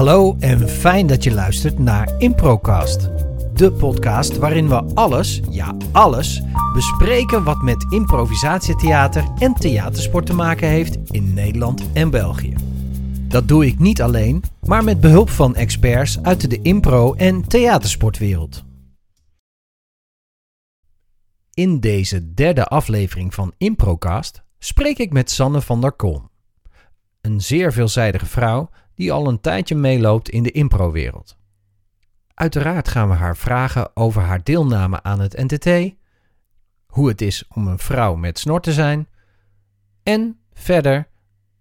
Hallo en fijn dat je luistert naar Improcast. De podcast waarin we alles, ja alles, bespreken wat met improvisatietheater en theatersport te maken heeft in Nederland en België. Dat doe ik niet alleen, maar met behulp van experts uit de impro- en theatersportwereld. In deze derde aflevering van Improcast spreek ik met Sanne van der Kolm. Een zeer veelzijdige vrouw die al een tijdje meeloopt in de improwereld. Uiteraard gaan we haar vragen over haar deelname aan het NTT, hoe het is om een vrouw met snor te zijn en verder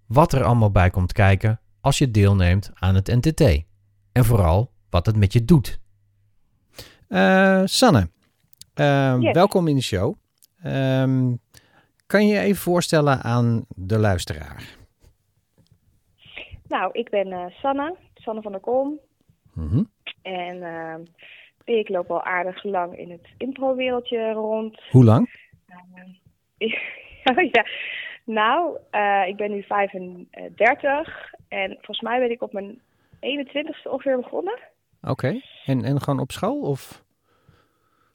wat er allemaal bij komt kijken als je deelneemt aan het NTT en vooral wat het met je doet. Eh, Sanne, uh, Yes. welkom in de show. Ehm, kan je je even voorstellen aan de luisteraar? Nou, ik ben eh, Sanne, Sanne van der Kolm. Mhm. En eh, ik loop al aardig lang in het impro-wereldje rond. Hoe lang? ja, nou, eh, ik ben nu 35 en volgens mij ben ik op mijn 21ste ongeveer begonnen. Oké. En, en gewoon op school of?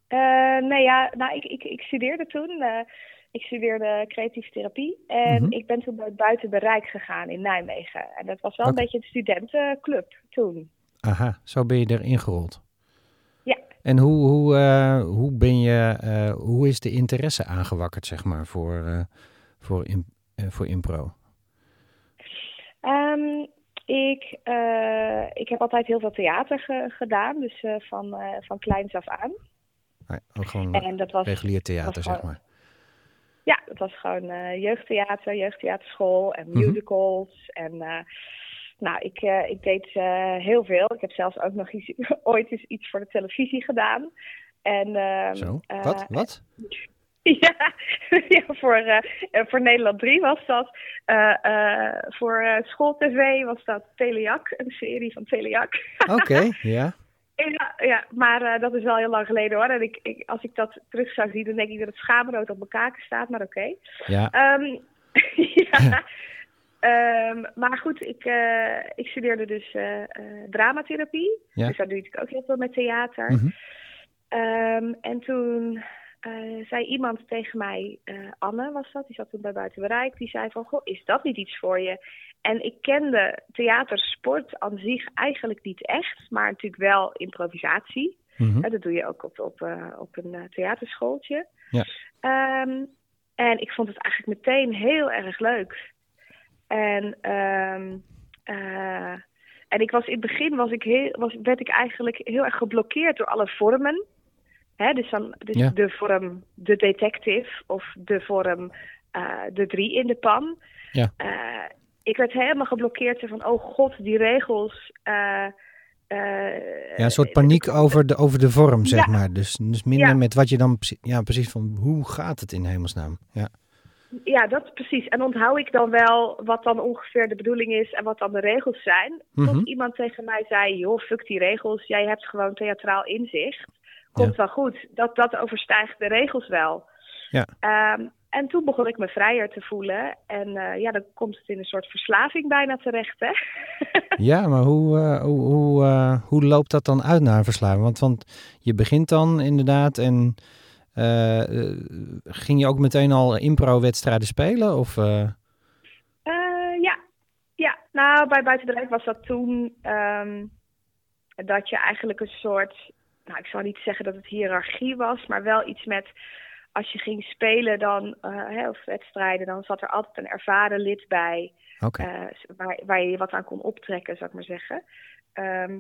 Eh, nee, ja, nou, ik, ik, ik studeerde toen. eh, ik studeerde creatieve therapie. En Mhm. ik ben toen bij- buiten bereik gegaan in Nijmegen. En dat was wel een beetje een studentenclub toen. Aha, zo ben je erin gerold. Ja. En hoe, hoe, eh, hoe ben je, eh, hoe is de interesse aangewakkerd, zeg maar, voor, eh, voor, voor impro? Ehm, ik, ik heb altijd heel veel theater ge- gedaan, dus van, van kleins af aan. Ah, ook gewoon En dat was, regulier theater, was zeg maar. Ja, dat was gewoon eh, jeugdtheater, jeugdtheaterschool en Mhm. musicals. En eh, nou, ik, eh, ik deed heel veel. Ik heb zelfs ook nog iets, ooit eens iets voor de televisie gedaan. En, ehm, Zo, wat? Wat? Ja, ja voor, voor Nederland 3 was dat. Eh, eh, voor eh, School TV was dat Telejak, een serie van Telejak. Oké, ja. Ja, ja, maar eh, dat is wel heel lang geleden hoor. En ik, ik, als ik dat terug zou zien, dan denk ik dat het schaamrood op mijn kaken staat, maar oké. Ja, Ehm, ja. Ehm, maar goed, ik, eh, ik studeerde dus eh, dramatherapie. Ja. Dus daar doe ik ook heel veel met theater. Ehm, en toen eh, zei iemand tegen mij, eh, Anne was dat, die zat toen bij Buiten Bereik, die zei van, goh, is dat niet iets voor je? En ik kende theatersport aan zich eigenlijk niet echt, maar natuurlijk wel improvisatie. mhm. Dat doe je ook op, op, eh, op een theaterschooltje. Ja. Ehm, en ik vond het eigenlijk meteen heel erg leuk. En, ehm, eh, en ik was in het begin was ik heel, was, werd ik eigenlijk heel erg geblokkeerd door alle vormen. Hè, dus dan, dus Ja. de vorm de detective of de vorm eh, de drie in de pan. Ja. Eh, ik werd helemaal geblokkeerd van, oh god, die regels. eh, ja, een soort paniek over de, over de vorm, zeg Ja. maar. Dus, dus minder Ja. met wat je dan, ja, precies van, hoe gaat het in hemelsnaam? Ja, Ja, dat precies. En onthoud ik dan wel wat dan ongeveer de bedoeling is en wat dan de regels zijn. Mhm. Tot iemand tegen mij zei, joh, fuck die regels. Jij hebt gewoon theatraal inzicht. Komt wel goed. Dat, dat overstijgt de regels wel. Ja. Ehm, en toen begon ik me vrijer te voelen. En eh, ja, dan komt het in een soort verslaving bijna terecht, hè? ja maar hoe, eh, hoe, hoe, eh, hoe loopt dat dan uit naar een verslaving? Want, want je begint dan inderdaad en ging je ook meteen al impro-wedstrijden spelen? Of, ja. ja, nou bij Buiten de Rijk was dat toen ehm, dat je eigenlijk een soort, nou ik zal niet zeggen dat het hiërarchie was, maar wel iets met als je ging spelen dan, eh, hè, of wedstrijden, dan zat er altijd een ervaren lid bij eh, waar, waar je wat aan kon optrekken, zou ik maar zeggen. Ehm,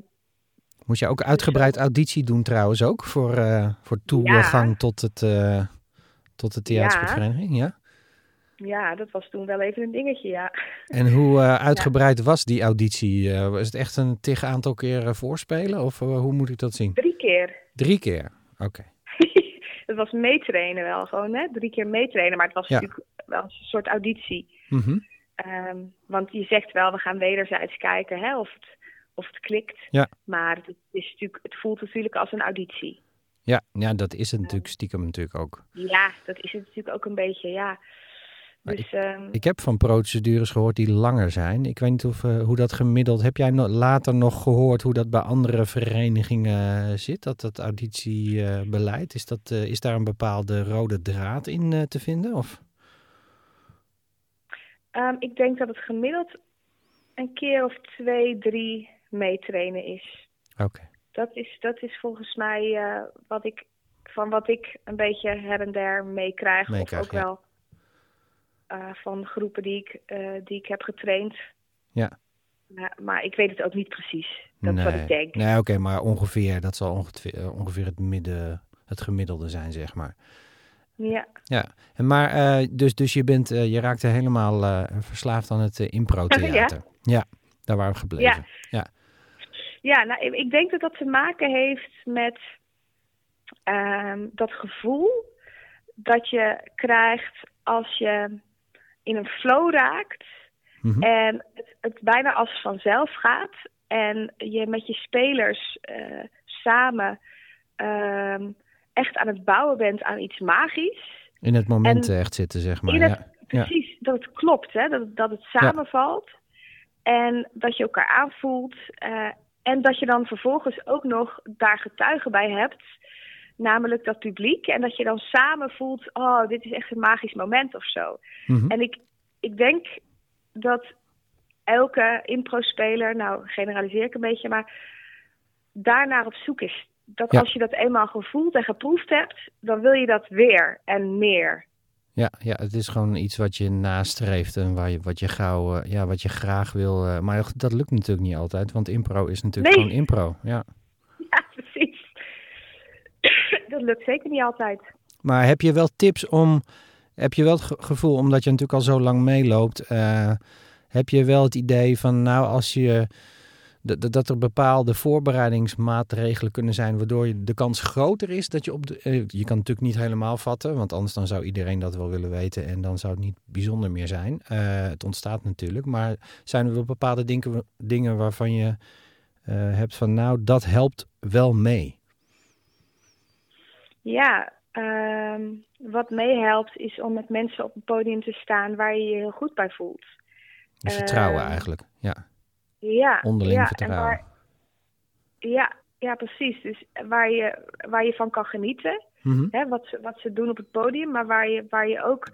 Moest je ook uitgebreid auditie doen trouwens ook voor, eh, voor toegang tot, het, tot de theatersportvereniging? Ja. ja, dat was toen wel even een dingetje, ja. En hoe uitgebreid was die auditie? Was het echt een tig aantal keer voorspelen of hoe moet ik dat zien? Drie keer. Drie keer, oké. het was meetrainen wel gewoon, hè? Drie keer meetrainen, maar het was Ja. natuurlijk wel een soort auditie. Mhm. Ehm, want je zegt wel, we gaan wederzijds kijken hè, of, het, of het klikt. Ja. Maar het, is natuurlijk, het voelt natuurlijk als een auditie. Ja, ja, dat is het natuurlijk stiekem natuurlijk ook. Ja, dat is het natuurlijk ook een beetje, ja. Dus ehm, Ik heb van procedures gehoord die langer zijn. Ik weet niet of, eh, hoe dat gemiddeld... Heb jij no- later nog gehoord hoe dat bij andere verenigingen eh, zit? Dat dat auditiebeleid, is, dat, eh, is daar een bepaalde rode draad in te vinden? Of? ehm, ik denk dat het gemiddeld een keer of twee, drie meetrainen is. Oké. Dat is, dat is volgens mij wat ik, van wat ik een beetje her en der meekrijg. Of ook ja. wel van groepen die ik, eh, die ik heb getraind. Ja. Maar, maar ik weet het ook niet precies. Dat is wat ik denk. Nee, oké, maar ongeveer, dat zal ongeveer, eh, ongeveer het midden, het gemiddelde zijn, zeg maar. Ja. Ja, en maar eh, dus, dus je, bent, eh, je raakte helemaal eh, verslaafd aan het eh, impro-theater. ja. daar waren we gebleven. Ja. Ja, nou, ik- ik denk dat dat te maken heeft met ehm, dat gevoel dat je krijgt als je in een flow raakt Mhm. en het, het bijna als vanzelf gaat en je met je spelers eh, samen ehm, echt aan het bouwen bent aan iets magisch. In het moment En- echt zitten, zeg maar. In het- ja. Ja. Precies, dat het klopt, hè? Dat, het- dat het samenvalt. En dat je elkaar aanvoelt. eh, en dat je dan vervolgens ook nog daar getuigen bij hebt. Namelijk dat publiek. En dat je dan samen voelt, oh, dit is echt een magisch moment of zo. Mhm. En ik, ik denk dat elke impro-speler, nou generaliseer ik een beetje, maar daarnaar op zoek is. Dat Ja. als je dat eenmaal gevoeld en geproefd hebt, dan wil je dat weer en meer. Ja, ja, het is gewoon iets wat je nastreeft en waar je, wat, je gauw, eh, ja, wat je graag wil. eh, maar dat lukt natuurlijk niet altijd, want impro is natuurlijk Nee. gewoon impro. Ja. Dat lukt zeker niet altijd. Maar heb je wel tips om, heb je wel het ge- gevoel, omdat je natuurlijk al zo lang meeloopt, eh, heb je wel het idee van, nou, als je, dat- er bepaalde voorbereidingsmaatregelen kunnen zijn, waardoor de kans groter is dat je op de, eh, je kan natuurlijk niet helemaal vatten, want anders dan zou iedereen dat wel willen weten en dan zou het niet bijzonder meer zijn. Eh, het ontstaat natuurlijk, maar zijn er wel bepaalde dingen, dingen waarvan je hebt van, nou, dat helpt wel mee? Ja, ehm, wat meehelpt is om met mensen op een podium te staan waar je je heel goed bij voelt. Dus vertrouwen Ehm, eigenlijk, ja. Ja, Onderling ja, en vertrouwen. waar- ja, ja, precies. Dus waar je, waar je van kan genieten, Mhm. hè, wat, ze, wat ze doen op het podium, maar waar je, waar je ook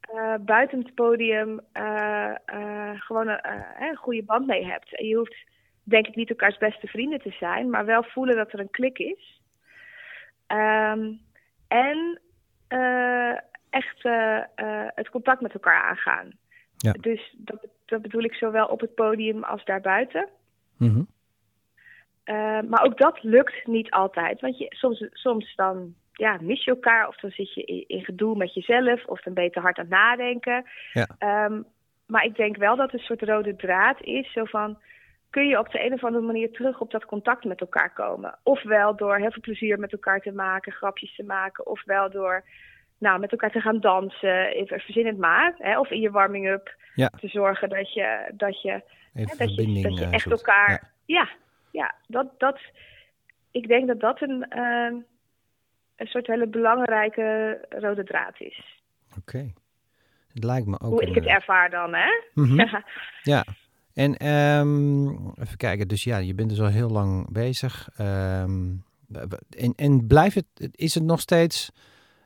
eh, buiten het podium eh, eh, gewoon een, een goede band mee hebt. En je hoeft denk ik niet elkaars beste vrienden te zijn, maar wel voelen dat er een klik is. Ehm, en eh, echt eh, eh, het contact met elkaar aangaan. Ja. Dus dat, dat bedoel ik zowel op het podium als daarbuiten. Mhm. Maar ook dat lukt niet altijd. Want je, soms, soms dan ja, mis je elkaar of dan zit je in, in gedoe met jezelf of dan ben je te hard aan het nadenken. Ja. Ehm, maar ik denk wel dat er een soort rode draad is. Zo van, kun je op de een of andere manier terug op dat contact met elkaar komen? Ofwel door heel veel plezier met elkaar te maken, grapjes te maken. Ofwel door nou, met elkaar te gaan dansen, even verzin het maar. Hè, of in je warming-up Ja. te zorgen dat je, dat je Hè, dat, je, dat je eh, echt zoekt. elkaar. Ja. Ja, ja, dat, dat. Ik denk dat dat een, eh, een soort hele belangrijke rode draad is. Oké. Het lijkt me ook. Hoe ik het eh, ervaar dan, hè? mhm. Ja. Ja. En ehm, even kijken, dus ja, je bent dus al heel lang bezig. Ehm, en, en blijft het, is het nog steeds,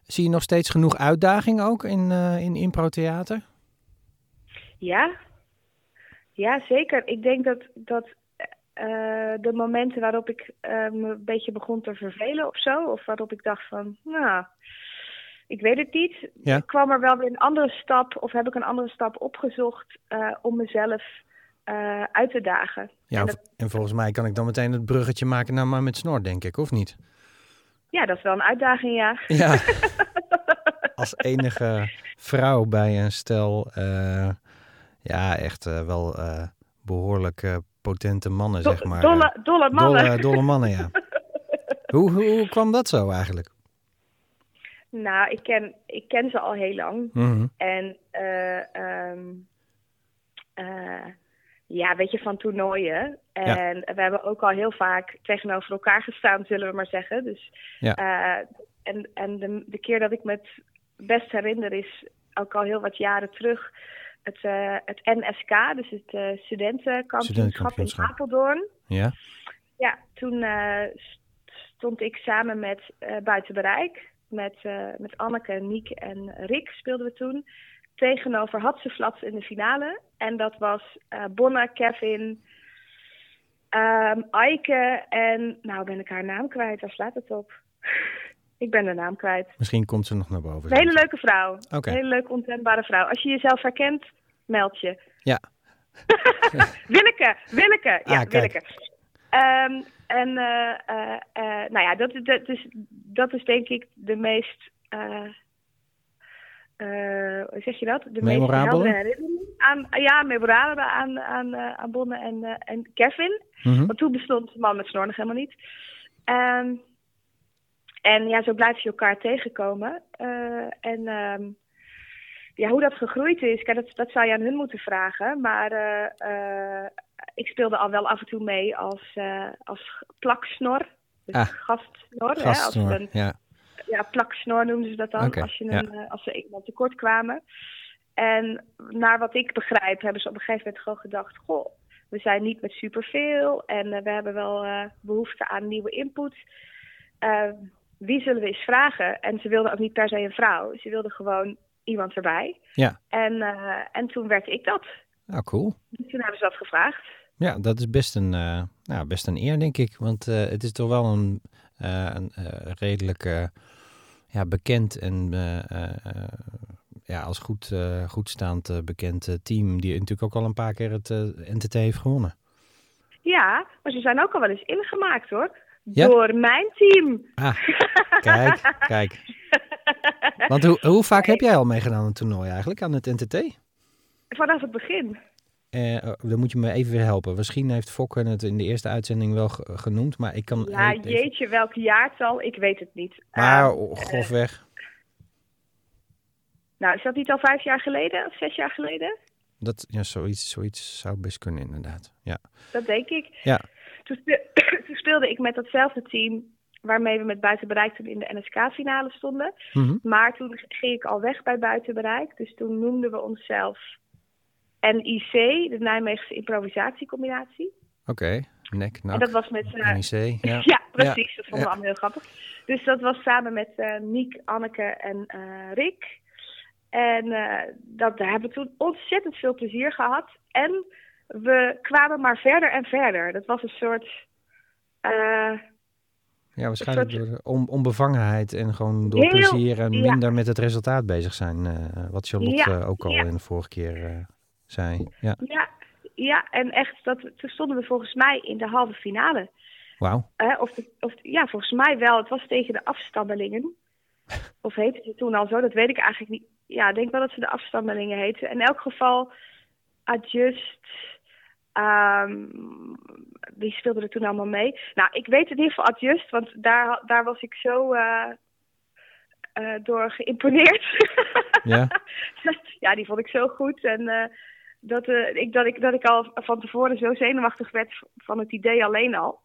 zie je nog steeds genoeg uitdaging ook in, eh in improtheater? ja. Ja, zeker. Ik denk dat, dat eh, de momenten waarop ik eh, me een beetje begon te vervelen of zo, of waarop ik dacht van, nou, ik weet het niet, Ja. kwam er wel weer een andere stap, of heb ik een andere stap opgezocht om mezelf eh, uit te dagen. Ja, En volgens mij kan ik dan meteen het bruggetje maken naar maar met snor, denk ik, of niet? Ja, dat is wel een uitdaging, ja. Ja. Als enige vrouw bij een stel, eh, ja, echt eh, wel eh, behoorlijk eh, potente mannen, Do- zeg maar. dolle, dolle mannen. Dolle, dolle mannen, ja. hoe, hoe, hoe kwam dat zo eigenlijk? Nou, ik ken, ik ken ze al heel lang. Mhm. En eh, ja, weet je, van toernooien. En we hebben ook al heel vaak tegenover elkaar gestaan, zullen we maar zeggen. Dus, Ja. eh, en en de, de keer dat ik me het best herinner is ook al heel wat jaren terug het, uh, het NSK, dus het uh, studentenkampioenschap in Apeldoorn. Ja, Ja, toen eh, stond ik samen met eh, Buiten Bereik, met, eh, met Anneke, Niek en Rick speelden we toen, tegenover Hatseflats in de finale. En dat was Bonne, Kevin, ehm Eike en, nou ben ik haar naam kwijt, waar slaat het op? ik ben de naam kwijt. misschien komt ze nog naar boven. Een hele leuke vrouw. Een hele leuke, ontzendbare vrouw. Als je jezelf herkent, meld je. Ja. Willeke, Willeke. Ja, Ah. Willeke. Ehm, en eh, eh, nou ja, dat, dat, is, dat is denk ik de meest... eh, zeg je dat? De Memorabele? meest aan, ja, memorabele aan, aan, eh, aan Bonne en, eh, en Kevin. Mhm. Want toen bestond man met snor nog helemaal niet. Ehm, en ja, zo blijf je elkaar tegenkomen. En ehm, ja, hoe dat gegroeid is, kijk, dat, dat zou je aan hun moeten vragen. Maar ik speelde al wel af en toe mee als, als plaksnor. Dus Ah. gastsnor. hè, Gastsnor, als we een, ja. Ja, plaksnor noemden ze dat dan. Als, je een, eh, als ze iemand tekort kwamen. En naar wat ik begrijp, hebben ze op een gegeven moment gewoon gedacht: Goh, we zijn niet met superveel en eh, we hebben wel eh, behoefte aan nieuwe input. Eh, wie zullen we eens vragen? En ze wilden ook niet per se een vrouw, ze wilden gewoon iemand erbij. Ja. En, en toen werd ik dat. Nou, cool. Dus toen hebben ze dat gevraagd. Ja, dat is best een, nou, best een eer, denk ik. Want het is toch wel een, een redelijk eh, ja, bekend en eh, eh, ja, als goed, eh, goedstaand eh, bekend team... die natuurlijk ook al een paar keer het NTT heeft gewonnen. Ja, maar ze zijn ook al wel eens ingemaakt hoor. Ja? Door mijn team. Ah, kijk, kijk. Want hoe, hoe vaak heb jij al meegedaan aan een toernooi eigenlijk, aan het NTT? Vanaf het begin. Eh, oh, dan moet je me even weer helpen. Misschien heeft Fokker het in de eerste uitzending wel ge- genoemd, maar ik kan... Ja, even- jeetje, welk jaartal? Ik weet het niet. Maar oh, grofweg, nou, is dat niet al vijf jaar geleden of zes jaar geleden? dat, ja, zoiets, zoiets zou best kunnen inderdaad. Ja, Dat denk ik. ja. Toen, speel- toen speelde ik met datzelfde team waarmee we met Buitenbereik toen in de NSK-finale stonden. Mhm. Maar toen ging ik al weg bij Buitenbereik. Dus toen noemden we onszelf NIC, de Nijmeegse improvisatiecombinatie. Oké, nek, En dat was met... eh, NIC, ja. Ja, precies. Dat vonden we allemaal heel grappig. Dus dat was samen met eh Niek, Anneke en eh, Rick. En dat, daar hebben we toen ontzettend veel plezier gehad. En we kwamen maar verder en verder. Dat was een soort... Ja, waarschijnlijk door on- onbevangenheid en gewoon door Heel- plezier en ja. minder met het resultaat bezig zijn. wat Charlotte Ja, ook al ja. in de vorige keer zei. Ja, ja, ja, en echt, dat, toen stonden we volgens mij in de halve finale. wauw. Of, of, ja, volgens mij wel. Het was tegen de afstammelingen. Of heette ze toen al zo? Dat weet ik eigenlijk niet. Ja, ik denk wel dat ze de afstammelingen heten. In elk geval, Adjust. ehm wie speelde er toen allemaal mee? Nou, ik weet in ieder geval Adjust, want daar, daar was ik zo eh, eh, door geïmponeerd. Ja? ja, die vond ik zo goed. En eh, dat, eh, ik, dat, ik, dat ik al van tevoren zo zenuwachtig werd van het idee alleen al.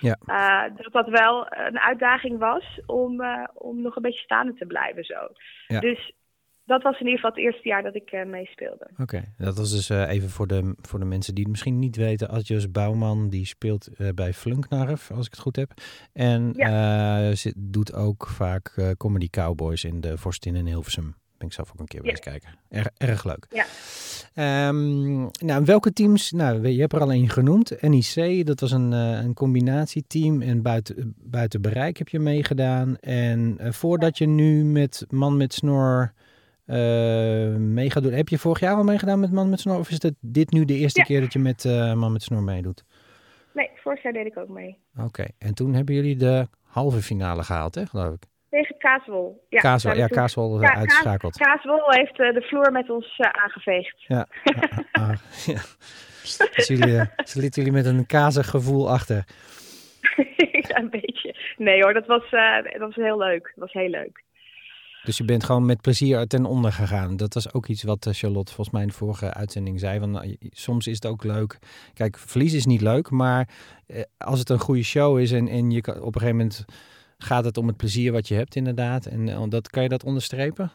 Ja. Eh, dat dat wel een uitdaging was om, eh, om nog een beetje staande te blijven zo. Ja. Dus dat was in ieder geval het eerste jaar dat ik meespeelde. Oké, dat was dus even voor de, voor de mensen die het misschien niet weten. Adjus Bouwman, die speelt bij Flunknarf, als ik het goed heb. En zit, doet ook vaak Comedy Cowboys in de Vorstin in Hilversum. Ben ik zelf ook een keer bij Ja. eens kijken. Erg, erg leuk. Ja. Ehm, nou, welke teams? Nou, je hebt er al één genoemd. NIC, dat was een, eh, een combinatieteam. En buiten, buiten bereik heb je meegedaan. En eh, voordat je nu met Man met Snor eh mee gaat doen. Heb je vorig jaar al meegedaan met Man met Snor? Of is het dit nu de eerste Ja. keer dat je met Man met Snor meedoet? Nee, vorig jaar deed ik ook mee. Oké, en toen hebben jullie de halve finale gehaald, hè, geloof ik? Tegen Kaaswol. Ja, Kaaswol, ja, Kaaswol Ja. Kaaswol heeft eh, de vloer met ons eh, aangeveegd. Ja, ah, ah, ja. Dus jullie, eh, ze lieten jullie met een kazig gevoel achter. ja, een beetje. Nee hoor, dat was, dat was heel leuk. Dat was heel leuk. Dus je bent gewoon met plezier ten onder gegaan. Dat was ook iets wat Charlotte volgens mij in de vorige uitzending zei. Nou, soms is het ook leuk. Kijk, verlies is niet leuk, maar eh, als het een goede show is en, en je kan, op een gegeven moment gaat het om het plezier wat je hebt inderdaad. En eh, dat kan je dat onderstrepen?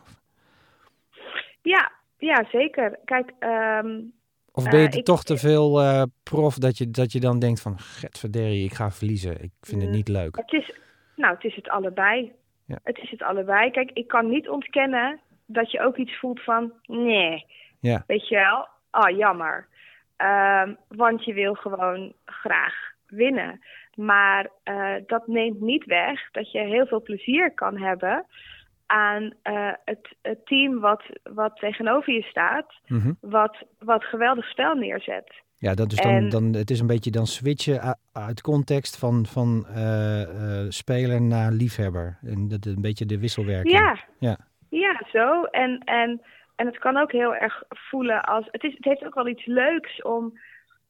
Ja, ja zeker. Kijk, ehm, Of ben je Eh, ik- toch te veel eh, prof dat je, dat je dan denkt van... Getverderrie, ik ga verliezen. Ik vind het Mm. niet leuk. het is, nou, het is het allebei. Ja. Het is het allebei. Kijk, ik kan niet ontkennen dat je ook iets voelt van, nee, Ja, weet je wel, oh jammer. Ehm, want je wil gewoon graag winnen. Maar eh, dat neemt niet weg dat je heel veel plezier kan hebben aan eh, het, het team wat, wat tegenover je staat, mhm. wat, wat geweldig spel neerzet. ja dat is dan, En- dan, het is een beetje dan switchen uit context van, van eh, speler naar liefhebber. En dat een beetje de wisselwerking. Ja, Ja. ja zo. En, en, en het kan ook heel erg voelen als. Het, is, het heeft ook wel iets leuks om,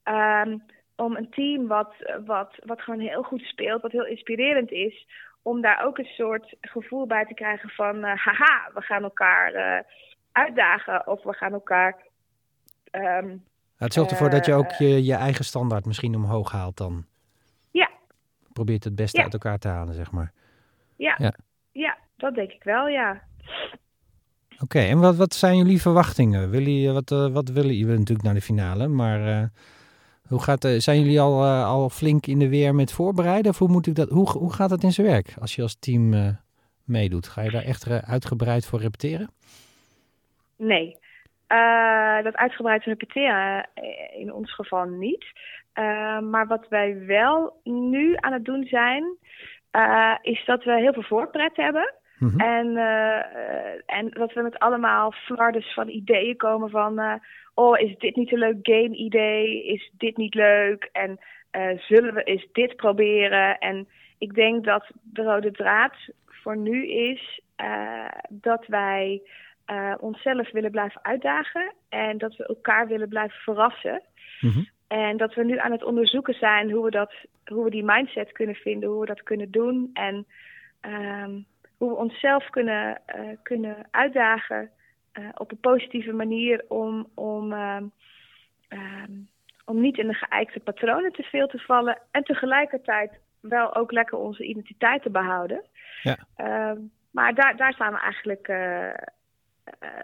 ehm, om een team wat, wat, wat gewoon heel goed speelt, wat heel inspirerend is, om daar ook een soort gevoel bij te krijgen van: eh, haha, we gaan elkaar eh, uitdagen of we gaan elkaar. ehm, Het zorgt ervoor dat je ook Eh, je, je eigen standaard misschien omhoog haalt dan. Ja. Probeert het beste Ja. uit elkaar te halen, zeg maar. ja, Ja. ja. dat denk ik wel, ja. Oké, en wat, wat zijn jullie verwachtingen? Willen wat, wat willen jullie natuurlijk naar de finale, maar hoe gaat, eh, zijn jullie al, eh, al flink in de weer met voorbereiden? Of hoe, moet ik dat, hoe, hoe gaat dat in zijn werk als je als team eh, meedoet? Ga je daar echt uitgebreid voor repeteren? Nee. Dat uitgebreid repeteren in ons geval niet. Maar wat wij wel nu aan het doen zijn, is dat we heel veel voorpret hebben. Mhm. En, en dat we met allemaal flardes van ideeën komen van... oh, is dit niet een leuk game-idee? Is dit niet leuk? En eh, zullen we eens dit proberen? En ik denk dat de rode draad voor nu is eh, dat wij eh, onszelf willen blijven uitdagen... en dat we elkaar willen blijven verrassen. Mhm. En dat we nu aan het onderzoeken zijn hoe we, dat, hoe we die mindset kunnen vinden, hoe we dat kunnen doen. En ehm, hoe we onszelf kunnen, kunnen uitdagen eh, op een positieve manier om, om, ehm, ehm, om niet in de geëikte patronen te veel te vallen. En tegelijkertijd wel ook lekker onze identiteit te behouden. Ja. Ehm, maar daar, daar staan we eigenlijk eh, eh,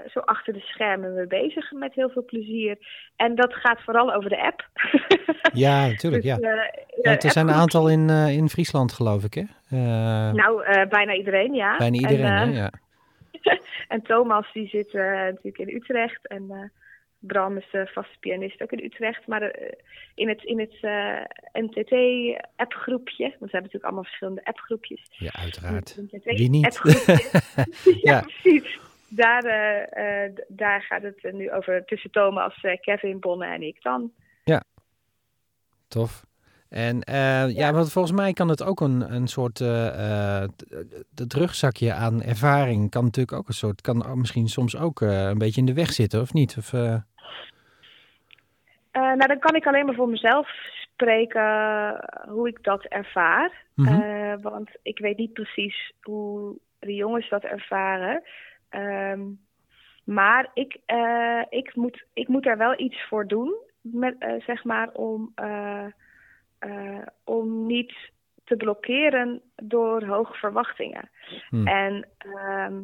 zo achter de schermen mee bezig met heel veel plezier. En dat gaat vooral over de app. Ja, natuurlijk. Dus, ja. Ja, er zijn een aantal in, in Friesland, geloof ik, hè? Nou, bijna iedereen, ja. bijna iedereen, en, hè? Ja. en Thomas, die zit eh, natuurlijk in Utrecht. En eh, Bram is de vaste pianist ook in Utrecht. Maar eh, in het, in het NTT-appgroepje, want we hebben natuurlijk allemaal verschillende appgroepjes. ja, uiteraard. Wie niet? Ja, Ja. precies. Daar, daar gaat het nu over tussen Thomas, Kevin, Bonne en ik dan. Tof. En eh, ja, want volgens mij kan het ook een, een soort, het rugzakje aan ervaring kan natuurlijk ook een soort, kan misschien soms ook een beetje in de weg zitten, of niet? Of, nou, dan kan ik alleen maar voor mezelf spreken hoe ik dat ervaar. mhm. Want ik weet niet precies hoe de jongens dat ervaren. Ehm, maar ik, ik, moet, ik moet daar wel iets voor doen, met, zeg maar, om, eh, om niet te blokkeren door hoge verwachtingen. Hmm. En ehm,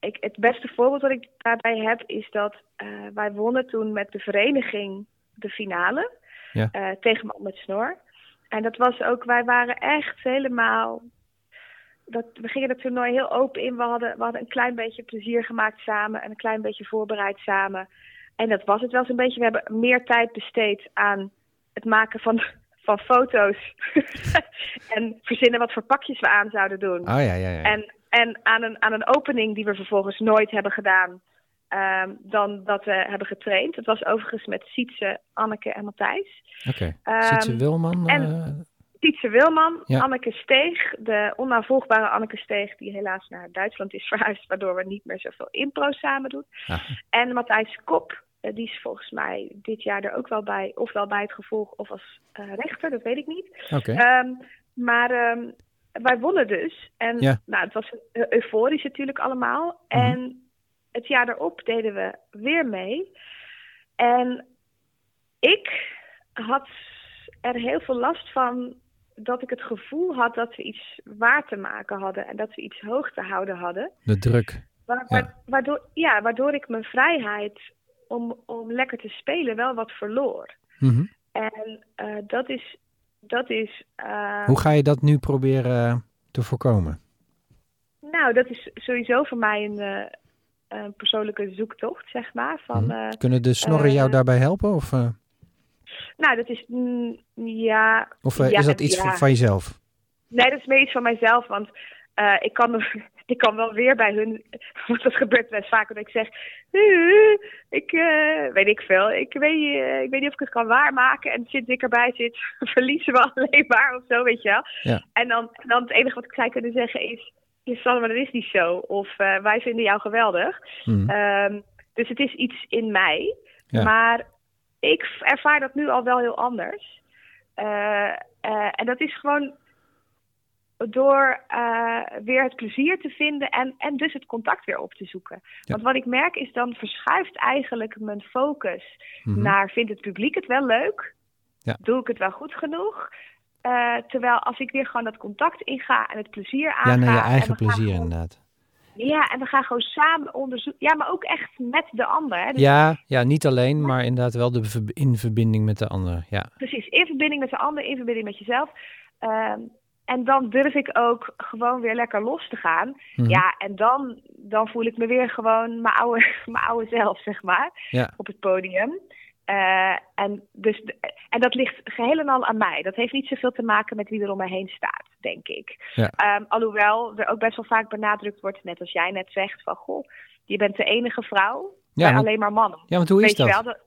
ik, het beste voorbeeld wat ik daarbij heb is dat eh, wij wonnen toen met de vereniging de finale Ja. eh, tegen Man met Snor. En dat was ook, wij waren echt helemaal. Dat, we gingen het toernooi heel open in. We hadden, we hadden een klein beetje plezier gemaakt samen en een klein beetje voorbereid samen. En dat was het wel zo'n beetje. We hebben meer tijd besteed aan het maken van, van foto's. en verzinnen wat voor pakjes we aan zouden doen. Oh ja, ja, ja. En, en aan, een, aan een opening die we vervolgens nooit hebben gedaan, ehm, dan dat we hebben getraind. Het was overigens met Sietse, Anneke en Matthijs. Oké. Ehm, Sietse Wilman? en- eh, Sietse Wilman, Ja. Anneke Steeg, de onnavolgbare Anneke Steeg, die helaas naar Duitsland is verhuisd, waardoor we niet meer zoveel impro samen doen. ah, En Matthijs Kop, eh, die is volgens mij dit jaar er ook wel bij, ofwel bij het gevolg of als eh, rechter, dat weet ik niet. Oké. Ehm, maar ehm, wij wonnen dus. En Ja. nou, het was eu- euforisch natuurlijk allemaal. Mhm. En het jaar erop deden we weer mee. En ik had er heel veel last van dat ik het gevoel had dat we iets waar te maken hadden en dat we iets hoog te houden hadden. De druk. Ja. wa- Waardoor, ja, waardoor ik mijn vrijheid om, om lekker te spelen wel wat verloor. Mhm. En eh, dat is. Dat is eh, Hoe ga je dat nu proberen te voorkomen? Nou, dat is sowieso voor mij een, eh, een persoonlijke zoektocht, zeg maar. Van, Mhm. Kunnen de snorren jou daarbij helpen? Of, nou, dat is. mm, ja. of ja, is dat iets ja. van, van jezelf? Nee, dat is meer iets van mijzelf. Want ik, kan, ik kan wel weer bij hun. Want dat gebeurt best vaak. Dat ik zeg. "Eh, Ik eh, weet ik veel. Ik weet, eh, ik weet niet of ik het kan waarmaken. En sinds ik erbij zit, verliezen we alleen maar of zo, weet je wel. Ja. En, dan, dan het enige wat ik zou kunnen zeggen is. Je Sanne, maar dat is niet zo. Of wij vinden jou geweldig. Mhm. Ehm, dus het is iets in mij. Ja. Maar ik ervaar dat nu al wel heel anders. En dat is gewoon door eh, weer het plezier te vinden en, en dus het contact weer op te zoeken. Want wat ik merk is dan verschuift eigenlijk mijn focus Mhm. naar vindt het publiek het wel leuk? Ja. Doe ik het wel goed genoeg? Eh, terwijl als ik weer gewoon dat contact inga en het plezier Ja, aanga... naar je en eigen plezier gewoon- inderdaad. Ja, en we gaan gewoon samen onderzoeken. Ja, maar ook echt met de ander. Hè? Dus Ja, ja, niet alleen, maar inderdaad wel de in verbinding met de ander. Ja, Precies, in verbinding met de ander, in verbinding met jezelf. Ehm, en dan durf ik ook gewoon weer lekker los te gaan. Mhm. Ja, en dan, dan voel ik me weer gewoon mijn oude, mijn oude zelf, zeg maar, ja. op het podium. Eh, en, dus, en dat ligt geheel en al aan mij. Dat heeft niet zoveel te maken met wie er om me heen staat, denk ik. Ja. Ehm, alhoewel er ook best wel vaak benadrukt wordt, net als jij net zegt, van goh, je bent de enige vrouw Ja, want- alleen maar mannen. ja, want hoe is Weet dat? wel, dat-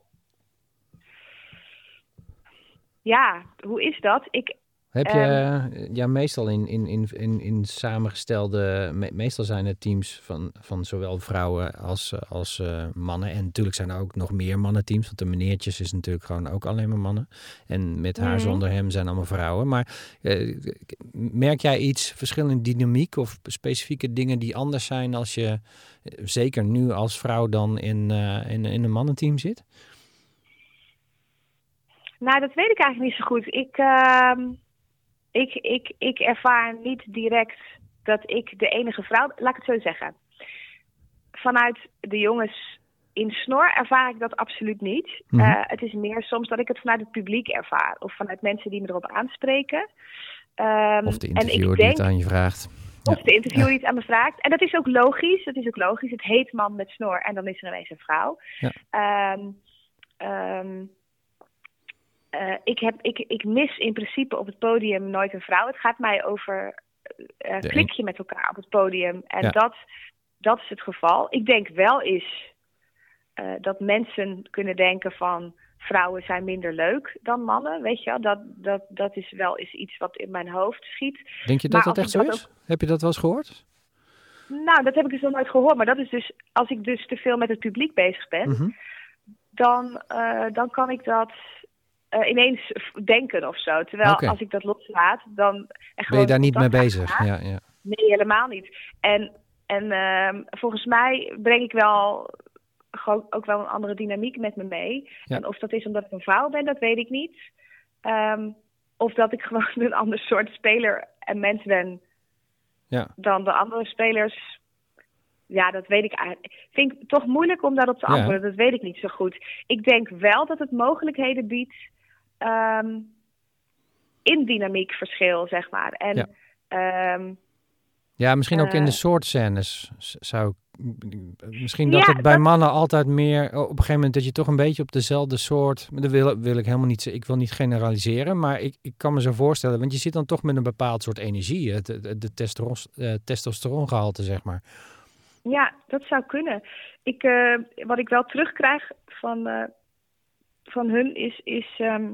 Ja, hoe is dat? Ik, Heb je, Ehm. eh, ja, meestal in, in, in, in, in samengestelde, me- meestal zijn het teams van, van zowel vrouwen als, als eh, mannen. En natuurlijk zijn er ook nog meer mannenteams, want de meneertjes is natuurlijk gewoon ook alleen maar mannen. En met haar Mhm. zonder hem zijn allemaal vrouwen. Maar eh, merk jij iets verschillende dynamiek of specifieke dingen die anders zijn als je, eh, zeker nu als vrouw dan in, in, in een mannenteam zit? nou, dat weet ik eigenlijk niet zo goed. Ik, ehm, ik, ik, ik ervaar niet direct dat ik de enige vrouw... Laat ik het zo zeggen. Vanuit de jongens in snor ervaar ik dat absoluut niet. Mhm. Eh, het is meer soms dat ik het vanuit het publiek ervaar. Of vanuit mensen die me erop aanspreken. Ehm, Of de interviewer die denk- het aan je vraagt? Of de interviewer iets aan me vraagt. En dat is ook logisch. Dat is ook logisch. Het heet man met snor en dan is er ineens een vrouw. Ja. Ehm, ehm, eh, ik, heb, ik, ik mis in principe op het podium nooit een vrouw. Het gaat mij over eh De klik je met elkaar op het podium. En Ja. dat, dat is het geval. Ik denk wel eens eh, dat mensen kunnen denken van vrouwen zijn minder leuk dan mannen. Weet je wel, dat, dat, dat is wel eens iets wat in mijn hoofd schiet. Denk je Maar dat dat echt zo is? Heb je dat wel eens gehoord? Nou, dat heb ik dus nog nooit gehoord. Maar dat is dus, als ik dus te veel met het publiek bezig ben, Mhm. dan, dan kan ik dat eh, ineens denken of zo. Terwijl als ik dat loslaat, dan... En Ben je daar niet mee bezig? Ja, ja. Nee, helemaal niet. En, en ehm, volgens mij breng ik wel gewoon ook wel een andere dynamiek met me mee. Ja. En of dat is omdat ik een vrouw ben, dat weet ik niet. Ehm, of dat ik gewoon een ander soort speler en mens ben ja. dan de andere spelers. Ja, dat weet ik eigenlijk. Vind ik toch moeilijk om daarop te Ja. antwoorden. Dat weet ik niet zo goed. Ik denk wel dat het mogelijkheden biedt ehm, in dynamiekverschil, zeg maar. En Ja. ehm, Ja, misschien ook in de Eh. soort scènes zou ik- Misschien dat Ja, het bij dat- mannen altijd meer... Op een gegeven moment dat je toch een beetje op dezelfde soort... Dat wil, wil ik helemaal niet... Ik wil niet generaliseren, maar ik, ik kan me zo voorstellen... Want je zit dan toch met een bepaald soort energie. Het, de testosteron, eh, testosterongehalte, zeg maar. Ja, dat zou kunnen. Ik, eh, wat ik wel terugkrijg van, van hun is, is ehm,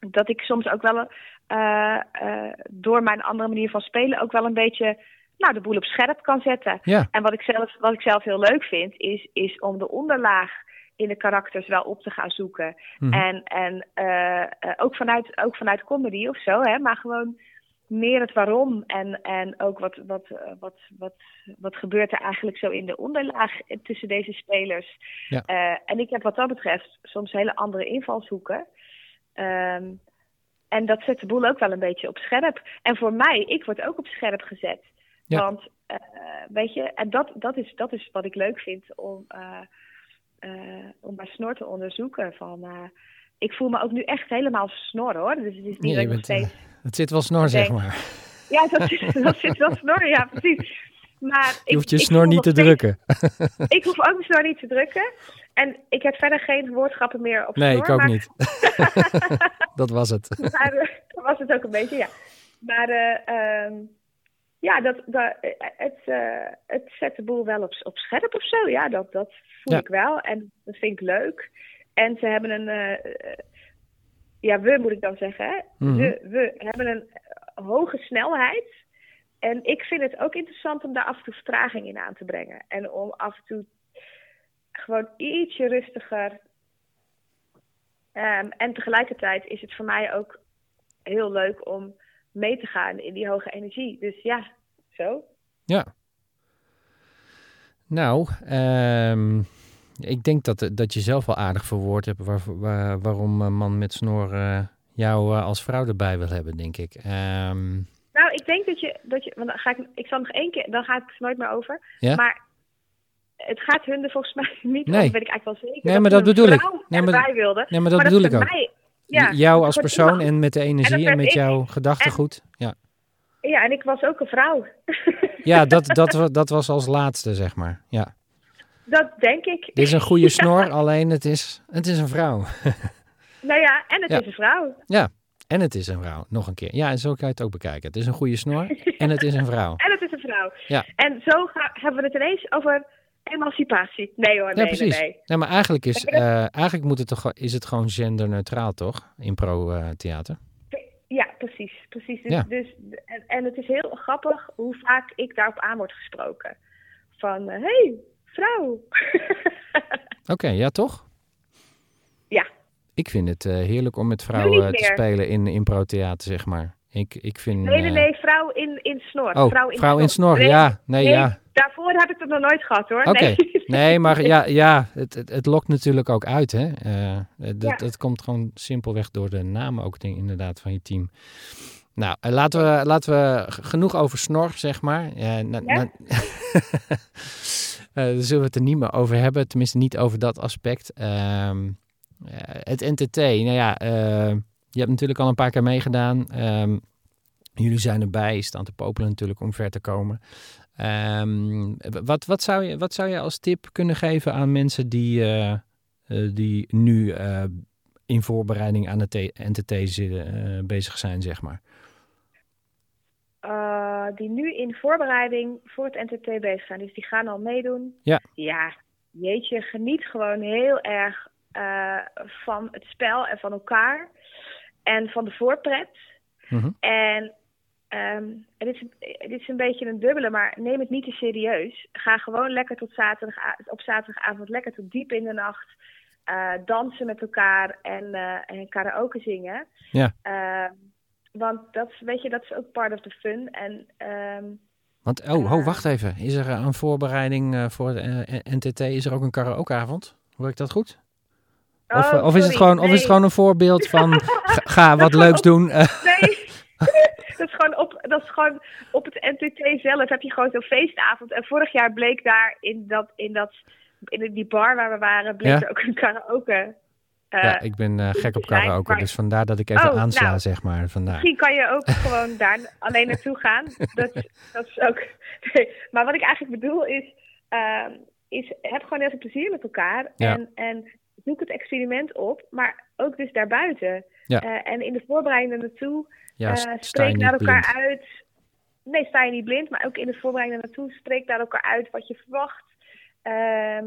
dat ik soms ook wel eh, eh, door mijn andere manier van spelen ook wel een beetje nou, de boel op scherp kan zetten. Ja, En wat ik zelf, wat ik zelf heel leuk vind, is, is om de onderlaag in de karakters wel op te gaan zoeken. Mhm. En, en eh, ook, vanuit, ook vanuit comedy of zo, hè, maar gewoon meer het waarom en, en ook wat, wat, eh, wat, wat, wat gebeurt er eigenlijk zo in de onderlaag tussen deze spelers. Ja. Eh, en ik heb wat dat betreft soms hele andere invalshoeken. Ehm, en dat zet de boel ook wel een beetje op scherp. En voor mij, ik word ook op scherp gezet. Ja. Want eh, weet je, en dat, dat, is, dat is wat ik leuk vind om, uh, om mijn snor te onderzoeken. Van, ik voel me ook nu echt helemaal snor hoor. Dus het is niet ja, steeds... het zit wel snor, zeg maar. Ja, dat zit, dat zit wel snor, ja, precies. Maar je hoeft je snor niet te drukken. Ik hoef ook mijn snor niet te drukken. En ik heb verder geen woordschappen meer op Nee, snor, ik ook niet. dat was het. Maar, dat was het ook een beetje, ja. Maar uh, ja, dat, dat, het, uh, het zet de boel wel op, op scherp of zo. Ja, dat, dat voel ik wel. En dat vind ik leuk. En ze hebben een... Ja, we moet ik dan zeggen. Mm we, we hebben een hoge snelheid. En ik vind het ook interessant om daar af en toe vertraging in aan te brengen. En om af en toe gewoon ietsje rustiger. Um, en tegelijkertijd is het voor mij ook heel leuk om mee te gaan in die hoge energie. Dus ja, zo. Ja. Nou, um, ik denk dat, dat je zelf wel aardig verwoord hebt waar, waar, waarom een man met snor uh, jou uh, als vrouw erbij wil hebben, denk ik. Um... Nou, ik denk dat je, dat je want dan ga ik, ik zal nog één keer, dan ga ik het nooit meer over. Ja? Maar het gaat hun er volgens mij niet nee. om, weet ik eigenlijk wel zeker. Nee, maar dat bedoel ik. Nee, maar, wilde. Nee, maar dat bedoel ik ook. Mij, ja, jou als persoon en met de energie en, met jouw gedachtegoed. Ja. ja, en ik was ook een vrouw. ja, dat, dat, dat was als laatste, zeg maar. Ja. Dat denk ik. Dit is een goede snor, alleen het is, het is een vrouw. nou ja, en het is een vrouw. Ja, en het is een vrouw. Nog een keer. Ja, en zo kan je het ook bekijken. Het is een goede snor en het is een vrouw. en het is een vrouw. Ja. En zo gaan, hebben we het ineens over emancipatie. Nee hoor, nee, ja, precies. nee, nee. maar eigenlijk, is, uh, eigenlijk moet het toch, is het gewoon genderneutraal, toch? Impro-theater. Uh, ja, precies. precies. Dus, ja. dus, en, en, het is heel grappig hoe vaak ik daarop aan word gesproken. Van, hé, uh, hey, vrouw. Oké, okay, ja toch? Ja. Ik vind het uh, heerlijk om met vrouwen te spelen in impro-theater, zeg maar. Ik, ik vind, nee, nee, nee, vrouw in, in snor. Oh, vrouw in vrouw snor, in snor. Nee, ja. Nee, nee, ja. Daarvoor heb ik het nog nooit gehad hoor. Oké. Nee. nee, maar ja, ja het, het, het, lokt natuurlijk ook uit. Hè? Uh, dat, ja. dat komt gewoon simpelweg door de namen ook inderdaad van je team. Nou, uh, laten, we, laten we genoeg over snor, zeg maar. Uh, na, ja? na, daar zullen we het er niet meer over hebben. Tenminste, niet over dat aspect. Ehm, het NTT, nou ja, je hebt natuurlijk al een paar keer meegedaan. Um, jullie zijn erbij, staan te popelen natuurlijk om ver te komen. Um, wat, wat, zou je, wat zou je als tip kunnen geven aan mensen die, die nu in voorbereiding aan het NTT bezig zijn, zeg maar? Die nu in voorbereiding voor het NTT bezig zijn, dus die gaan al meedoen. Ja. Ja, jeetje, geniet gewoon heel erg van het spel en van elkaar. En van de voorpret. Mm -hmm. En Um, het, is, het is een beetje een dubbele, maar neem het niet te serieus. Ga gewoon lekker tot zaterdag, op zaterdagavond lekker tot diep in de nacht. Uh, dansen met elkaar en, en karaoke zingen. Ja. Want dat, weet je, dat is ook part of the fun. En, um, want, oh, oh, wacht even. Is er een voorbereiding voor de NTT? Is er ook een karaokeavond? Hoor ik dat goed? Of, oh, of, is het gewoon, nee. of is het gewoon een voorbeeld van ga, ga wat leuks doen? nee. dat, is gewoon op, dat is gewoon op het NTT zelf heb je gewoon zo'n feestavond. En vorig jaar bleek daar in, dat, in, dat, in die bar waar we waren, bleek Ja. er ook een karaoke. Ja, ik ben eh, gek op karaoke, maar- dus vandaar dat ik even Oh, aansla, nou. zeg maar. Vandaar. Misschien kan je ook gewoon daar alleen naartoe gaan. Dat, dat is ook. Nee. Maar wat ik eigenlijk bedoel is, ehm, is heb gewoon heel veel plezier met elkaar. Ja. En, en zoek het experiment op, maar ook dus daarbuiten. Ja. Eh, en in de voorbereiding naartoe, Ja, eh, spreek naar elkaar blind. uit. Nee, sta je niet blind, maar ook in de voorbereiding naartoe, spreek naar elkaar uit wat je verwacht. Ehm,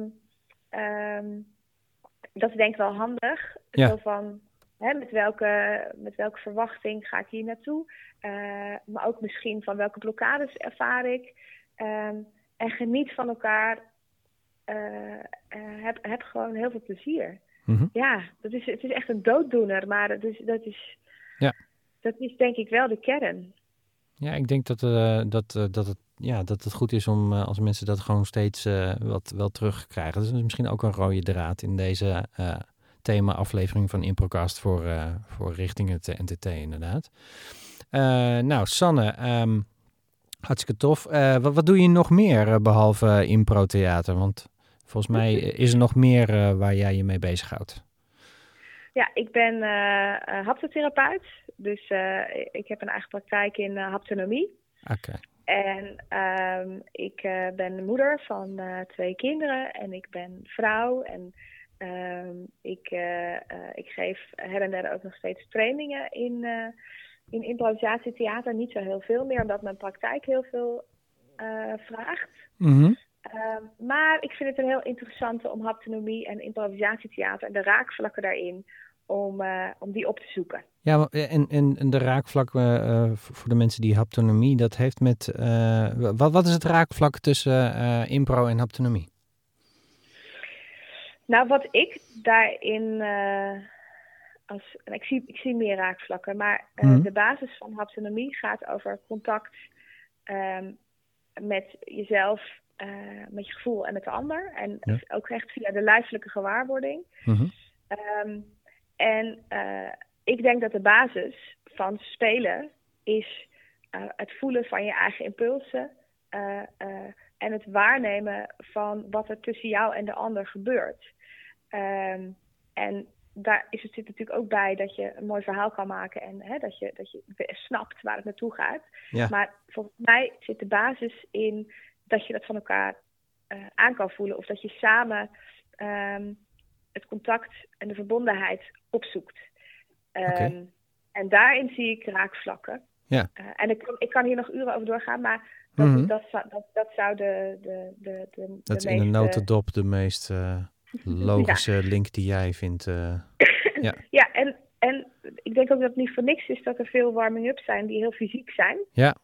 dat is denk ik wel handig. Ja. Zo van, hè, met, welke, met welke verwachting ga ik hier naartoe? Eh, maar ook misschien van welke blokkades ervaar ik. Ehm, en geniet van elkaar. Eh, eh, heb, heb gewoon heel veel plezier. Mhm. Ja, dat is, het is echt een dooddoener, maar dat is, dat is, Ja. dat is denk ik wel de kern. Ja, ik denk dat, dat, dat, het, ja, dat het goed is om eh, als mensen dat gewoon steeds eh, wat, wel terugkrijgen. Dat is misschien ook een rode draad in deze eh, thema-aflevering van Improcast voor, voor richting het NTT inderdaad. Nou, Sanne, ehm, Hartstikke tof. Wat, wat, doe je nog meer behalve impro-theater? Want volgens mij is er nog meer waar jij je mee bezighoudt. Ja, ik ben haptotherapeut. Dus ik heb een eigen praktijk in haptonomie. Oké. En um, ik ben moeder van twee kinderen en ik ben vrouw. En um, ik, ik geef her en der ook nog steeds trainingen in in improvisatietheater niet zo heel veel meer, omdat mijn praktijk heel veel vraagt. Mm -hmm. uh, maar ik vind het een heel interessante om haptonomie en improvisatietheater en de raakvlakken daarin, om, uh, om die op te zoeken. Ja, en, en, en de raakvlakken uh, voor de mensen die haptonomie, dat heeft met. wat, wat is het raakvlak tussen impro en haptonomie? Nou, wat ik daarin als, ik, zie, ik zie meer raakvlakken, maar uh, de basis van haptonomie gaat over contact um, met jezelf, met je gevoel en met de ander. En ja. ook echt via de lijfelijke gewaarwording. Mm -hmm. um, en uh, ik denk dat de basis van spelen is het voelen van je eigen impulsen. en het waarnemen van wat er tussen jou en de ander gebeurt. Um, en daar is het, zit natuurlijk ook bij dat je een mooi verhaal kan maken en hè, dat, je, dat je snapt waar het naartoe gaat. Ja. Maar volgens mij zit de basis in dat je dat van elkaar aan kan voelen of dat je samen um, het contact en de verbondenheid opzoekt. Um, okay. En daarin zie ik raakvlakken. Ja. Uh, en ik, ik kan hier nog uren over doorgaan, maar dat, Mhm. dat, zou- dat, dat zou de, de, de, de, Dat is de in een meeste- notendop de meest eh, logische link die jij vindt. eh. Ja. Ja, en, en ik denk ook dat het niet voor niks is dat er veel warming-ups zijn die heel fysiek zijn. Ja.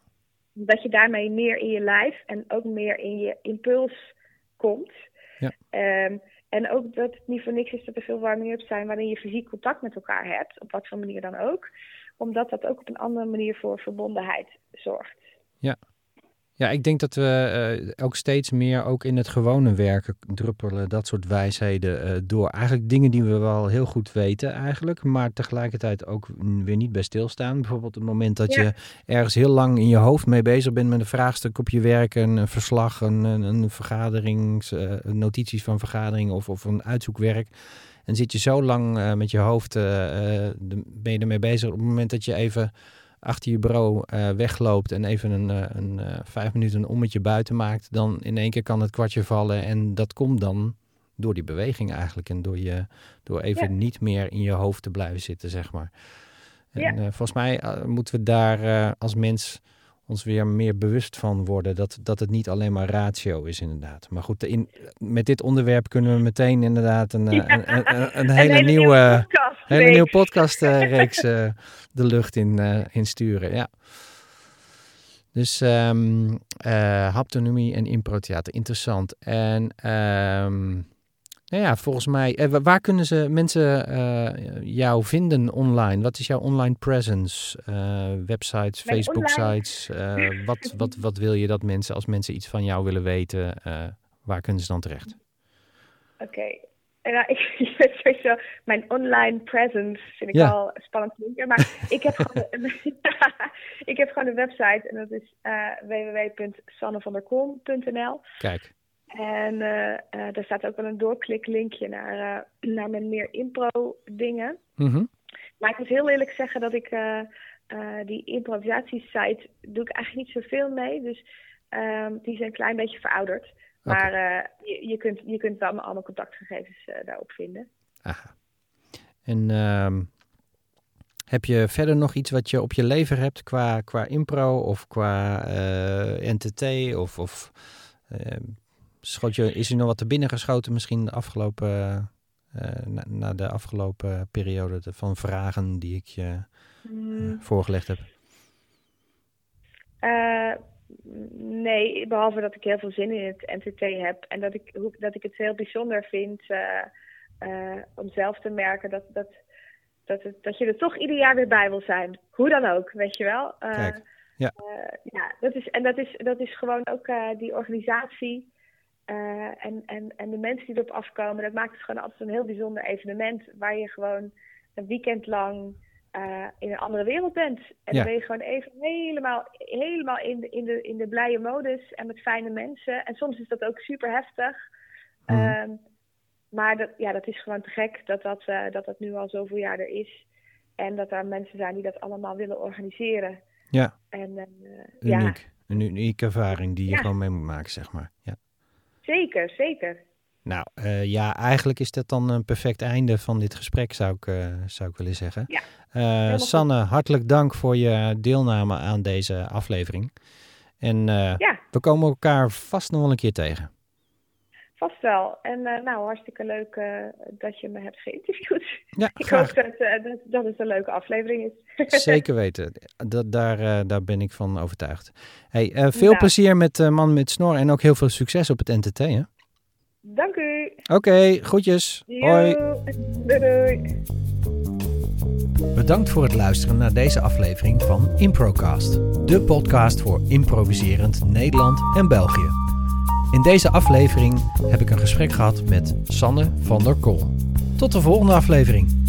Dat je daarmee meer in je lijf en ook meer in je impuls komt. Ja. Ehm, en ook dat het niet voor niks is dat er veel warming-ups zijn waarin je fysiek contact met elkaar hebt, op wat voor manier dan ook. Omdat dat ook op een andere manier voor verbondenheid zorgt. Ja, ik denk dat we eh, ook steeds meer ook in het gewone werken druppelen dat soort wijsheden eh, door. Eigenlijk dingen die we wel heel goed weten eigenlijk, maar tegelijkertijd ook weer niet bij stilstaan. Bijvoorbeeld het moment dat Ja. je ergens heel lang in je hoofd mee bezig bent met een vraagstuk op je werk, een, een verslag, een, een, een vergaderings, eh, notities van vergaderingen of, of een uitzoekwerk. En zit je zo lang met je hoofd, ben je ermee bezig op het moment dat je even achter je bureau eh, wegloopt en even een, eh, een eh, vijf minuten een ommetje buiten maakt, dan in één keer kan het kwartje vallen. En dat komt dan door die beweging eigenlijk. En door, je, door even Ja. niet meer in je hoofd te blijven zitten, zeg maar. En Ja. volgens mij moeten we daar als mens ons weer meer bewust van worden. Dat, dat het niet alleen maar ratio is, inderdaad. Maar goed, in, met dit onderwerp kunnen we meteen inderdaad een, eh, Ja. een, een, een, Een hele, nieuwe podcast. hele nieuwe podcastreeks eh de lucht in, eh, in sturen. Ja. Dus eh, haptonomie en improtheater, interessant. En ehm, nou ja, volgens mij, eh, wa- waar kunnen ze mensen eh, jou vinden online? Wat is jouw online presence? Eh, websites, Mijn Facebook online- sites? eh, wat, wat, wat wil je dat mensen, als mensen iets van jou willen weten, waar kunnen ze dan terecht? Oké. En nou, ik ik vind sowieso mijn online presence vind ik Ja. al spannend. Maar ik heb gewoon een, ik heb gewoon een website en dat is uh, www.sannevanderkom.nl. Kijk, En eh, eh, daar staat ook wel een doorkliklinkje naar, eh, naar mijn meer impro dingen. Mhm. Maar ik moet heel eerlijk zeggen dat ik eh, eh, die improvisatiesite doe ik eigenlijk niet zoveel mee. Dus ehm, die is een klein beetje verouderd. Maar eh, je, je, kunt, je kunt wel mijn allemaal contactgegevens eh, daarop vinden. Aha. En ehm, heb je verder nog iets wat je op je lever hebt qua, qua impro of qua eh, NTT? Of, of eh, schoot je, is er nog wat te binnen geschoten misschien de afgelopen, eh, na, na de afgelopen periode de- van vragen die ik je eh, Mm, voorgelegd heb? eh, nee, behalve dat ik heel veel zin in het NTT heb. En dat ik, dat ik het heel bijzonder vind eh, eh, om zelf te merken dat, dat, dat, het, dat je er toch ieder jaar weer bij wil zijn. Hoe dan ook, weet je wel. Eh, Kijk, ja. eh, ja, dat is, en dat is, dat is gewoon ook eh, die organisatie. Eh, en, en, en de mensen die erop afkomen, dat maakt het gewoon altijd een heel bijzonder evenement. Waar je gewoon een weekend lang eh, in een andere wereld bent. En Ja. dan ben je gewoon even helemaal, helemaal in, de, in, de, in de blije modus en met fijne mensen. En soms is dat ook super heftig. Mhm. Ehm, maar dat, ja, dat is gewoon te gek dat dat, eh, dat dat nu al zoveel jaar er is. En dat er mensen zijn die dat allemaal willen organiseren. Ja, En ja, uniek. Een unieke ervaring die je Ja. gewoon mee moet maken, zeg maar. Ja. Zeker, zeker. Nou, eh, ja, eigenlijk is dat dan een perfect einde van dit gesprek, zou ik, eh, zou ik willen zeggen. Ja, Eh. Sanne, hartelijk dank voor je deelname aan deze aflevering. En Ja, we komen elkaar vast nog wel een keer tegen. Vast wel. En eh, nou, hartstikke leuk eh, dat je me hebt geïnterviewd. Ja, Ik graag. hoop dat, eh, dat, dat het een leuke aflevering is. Zeker weten. Dat, daar, daar ben ik van overtuigd. Hey, veel Nou. plezier met Man met Snor en ook heel veel succes op het NTT. hè? Dank u. Oké, groetjes. Hoi. Doei. Bedankt voor het luisteren naar deze aflevering van Improcast, de podcast voor improviserend Nederland en België. In deze aflevering heb ik een gesprek gehad met Sanne van der Kolm. Tot de volgende aflevering.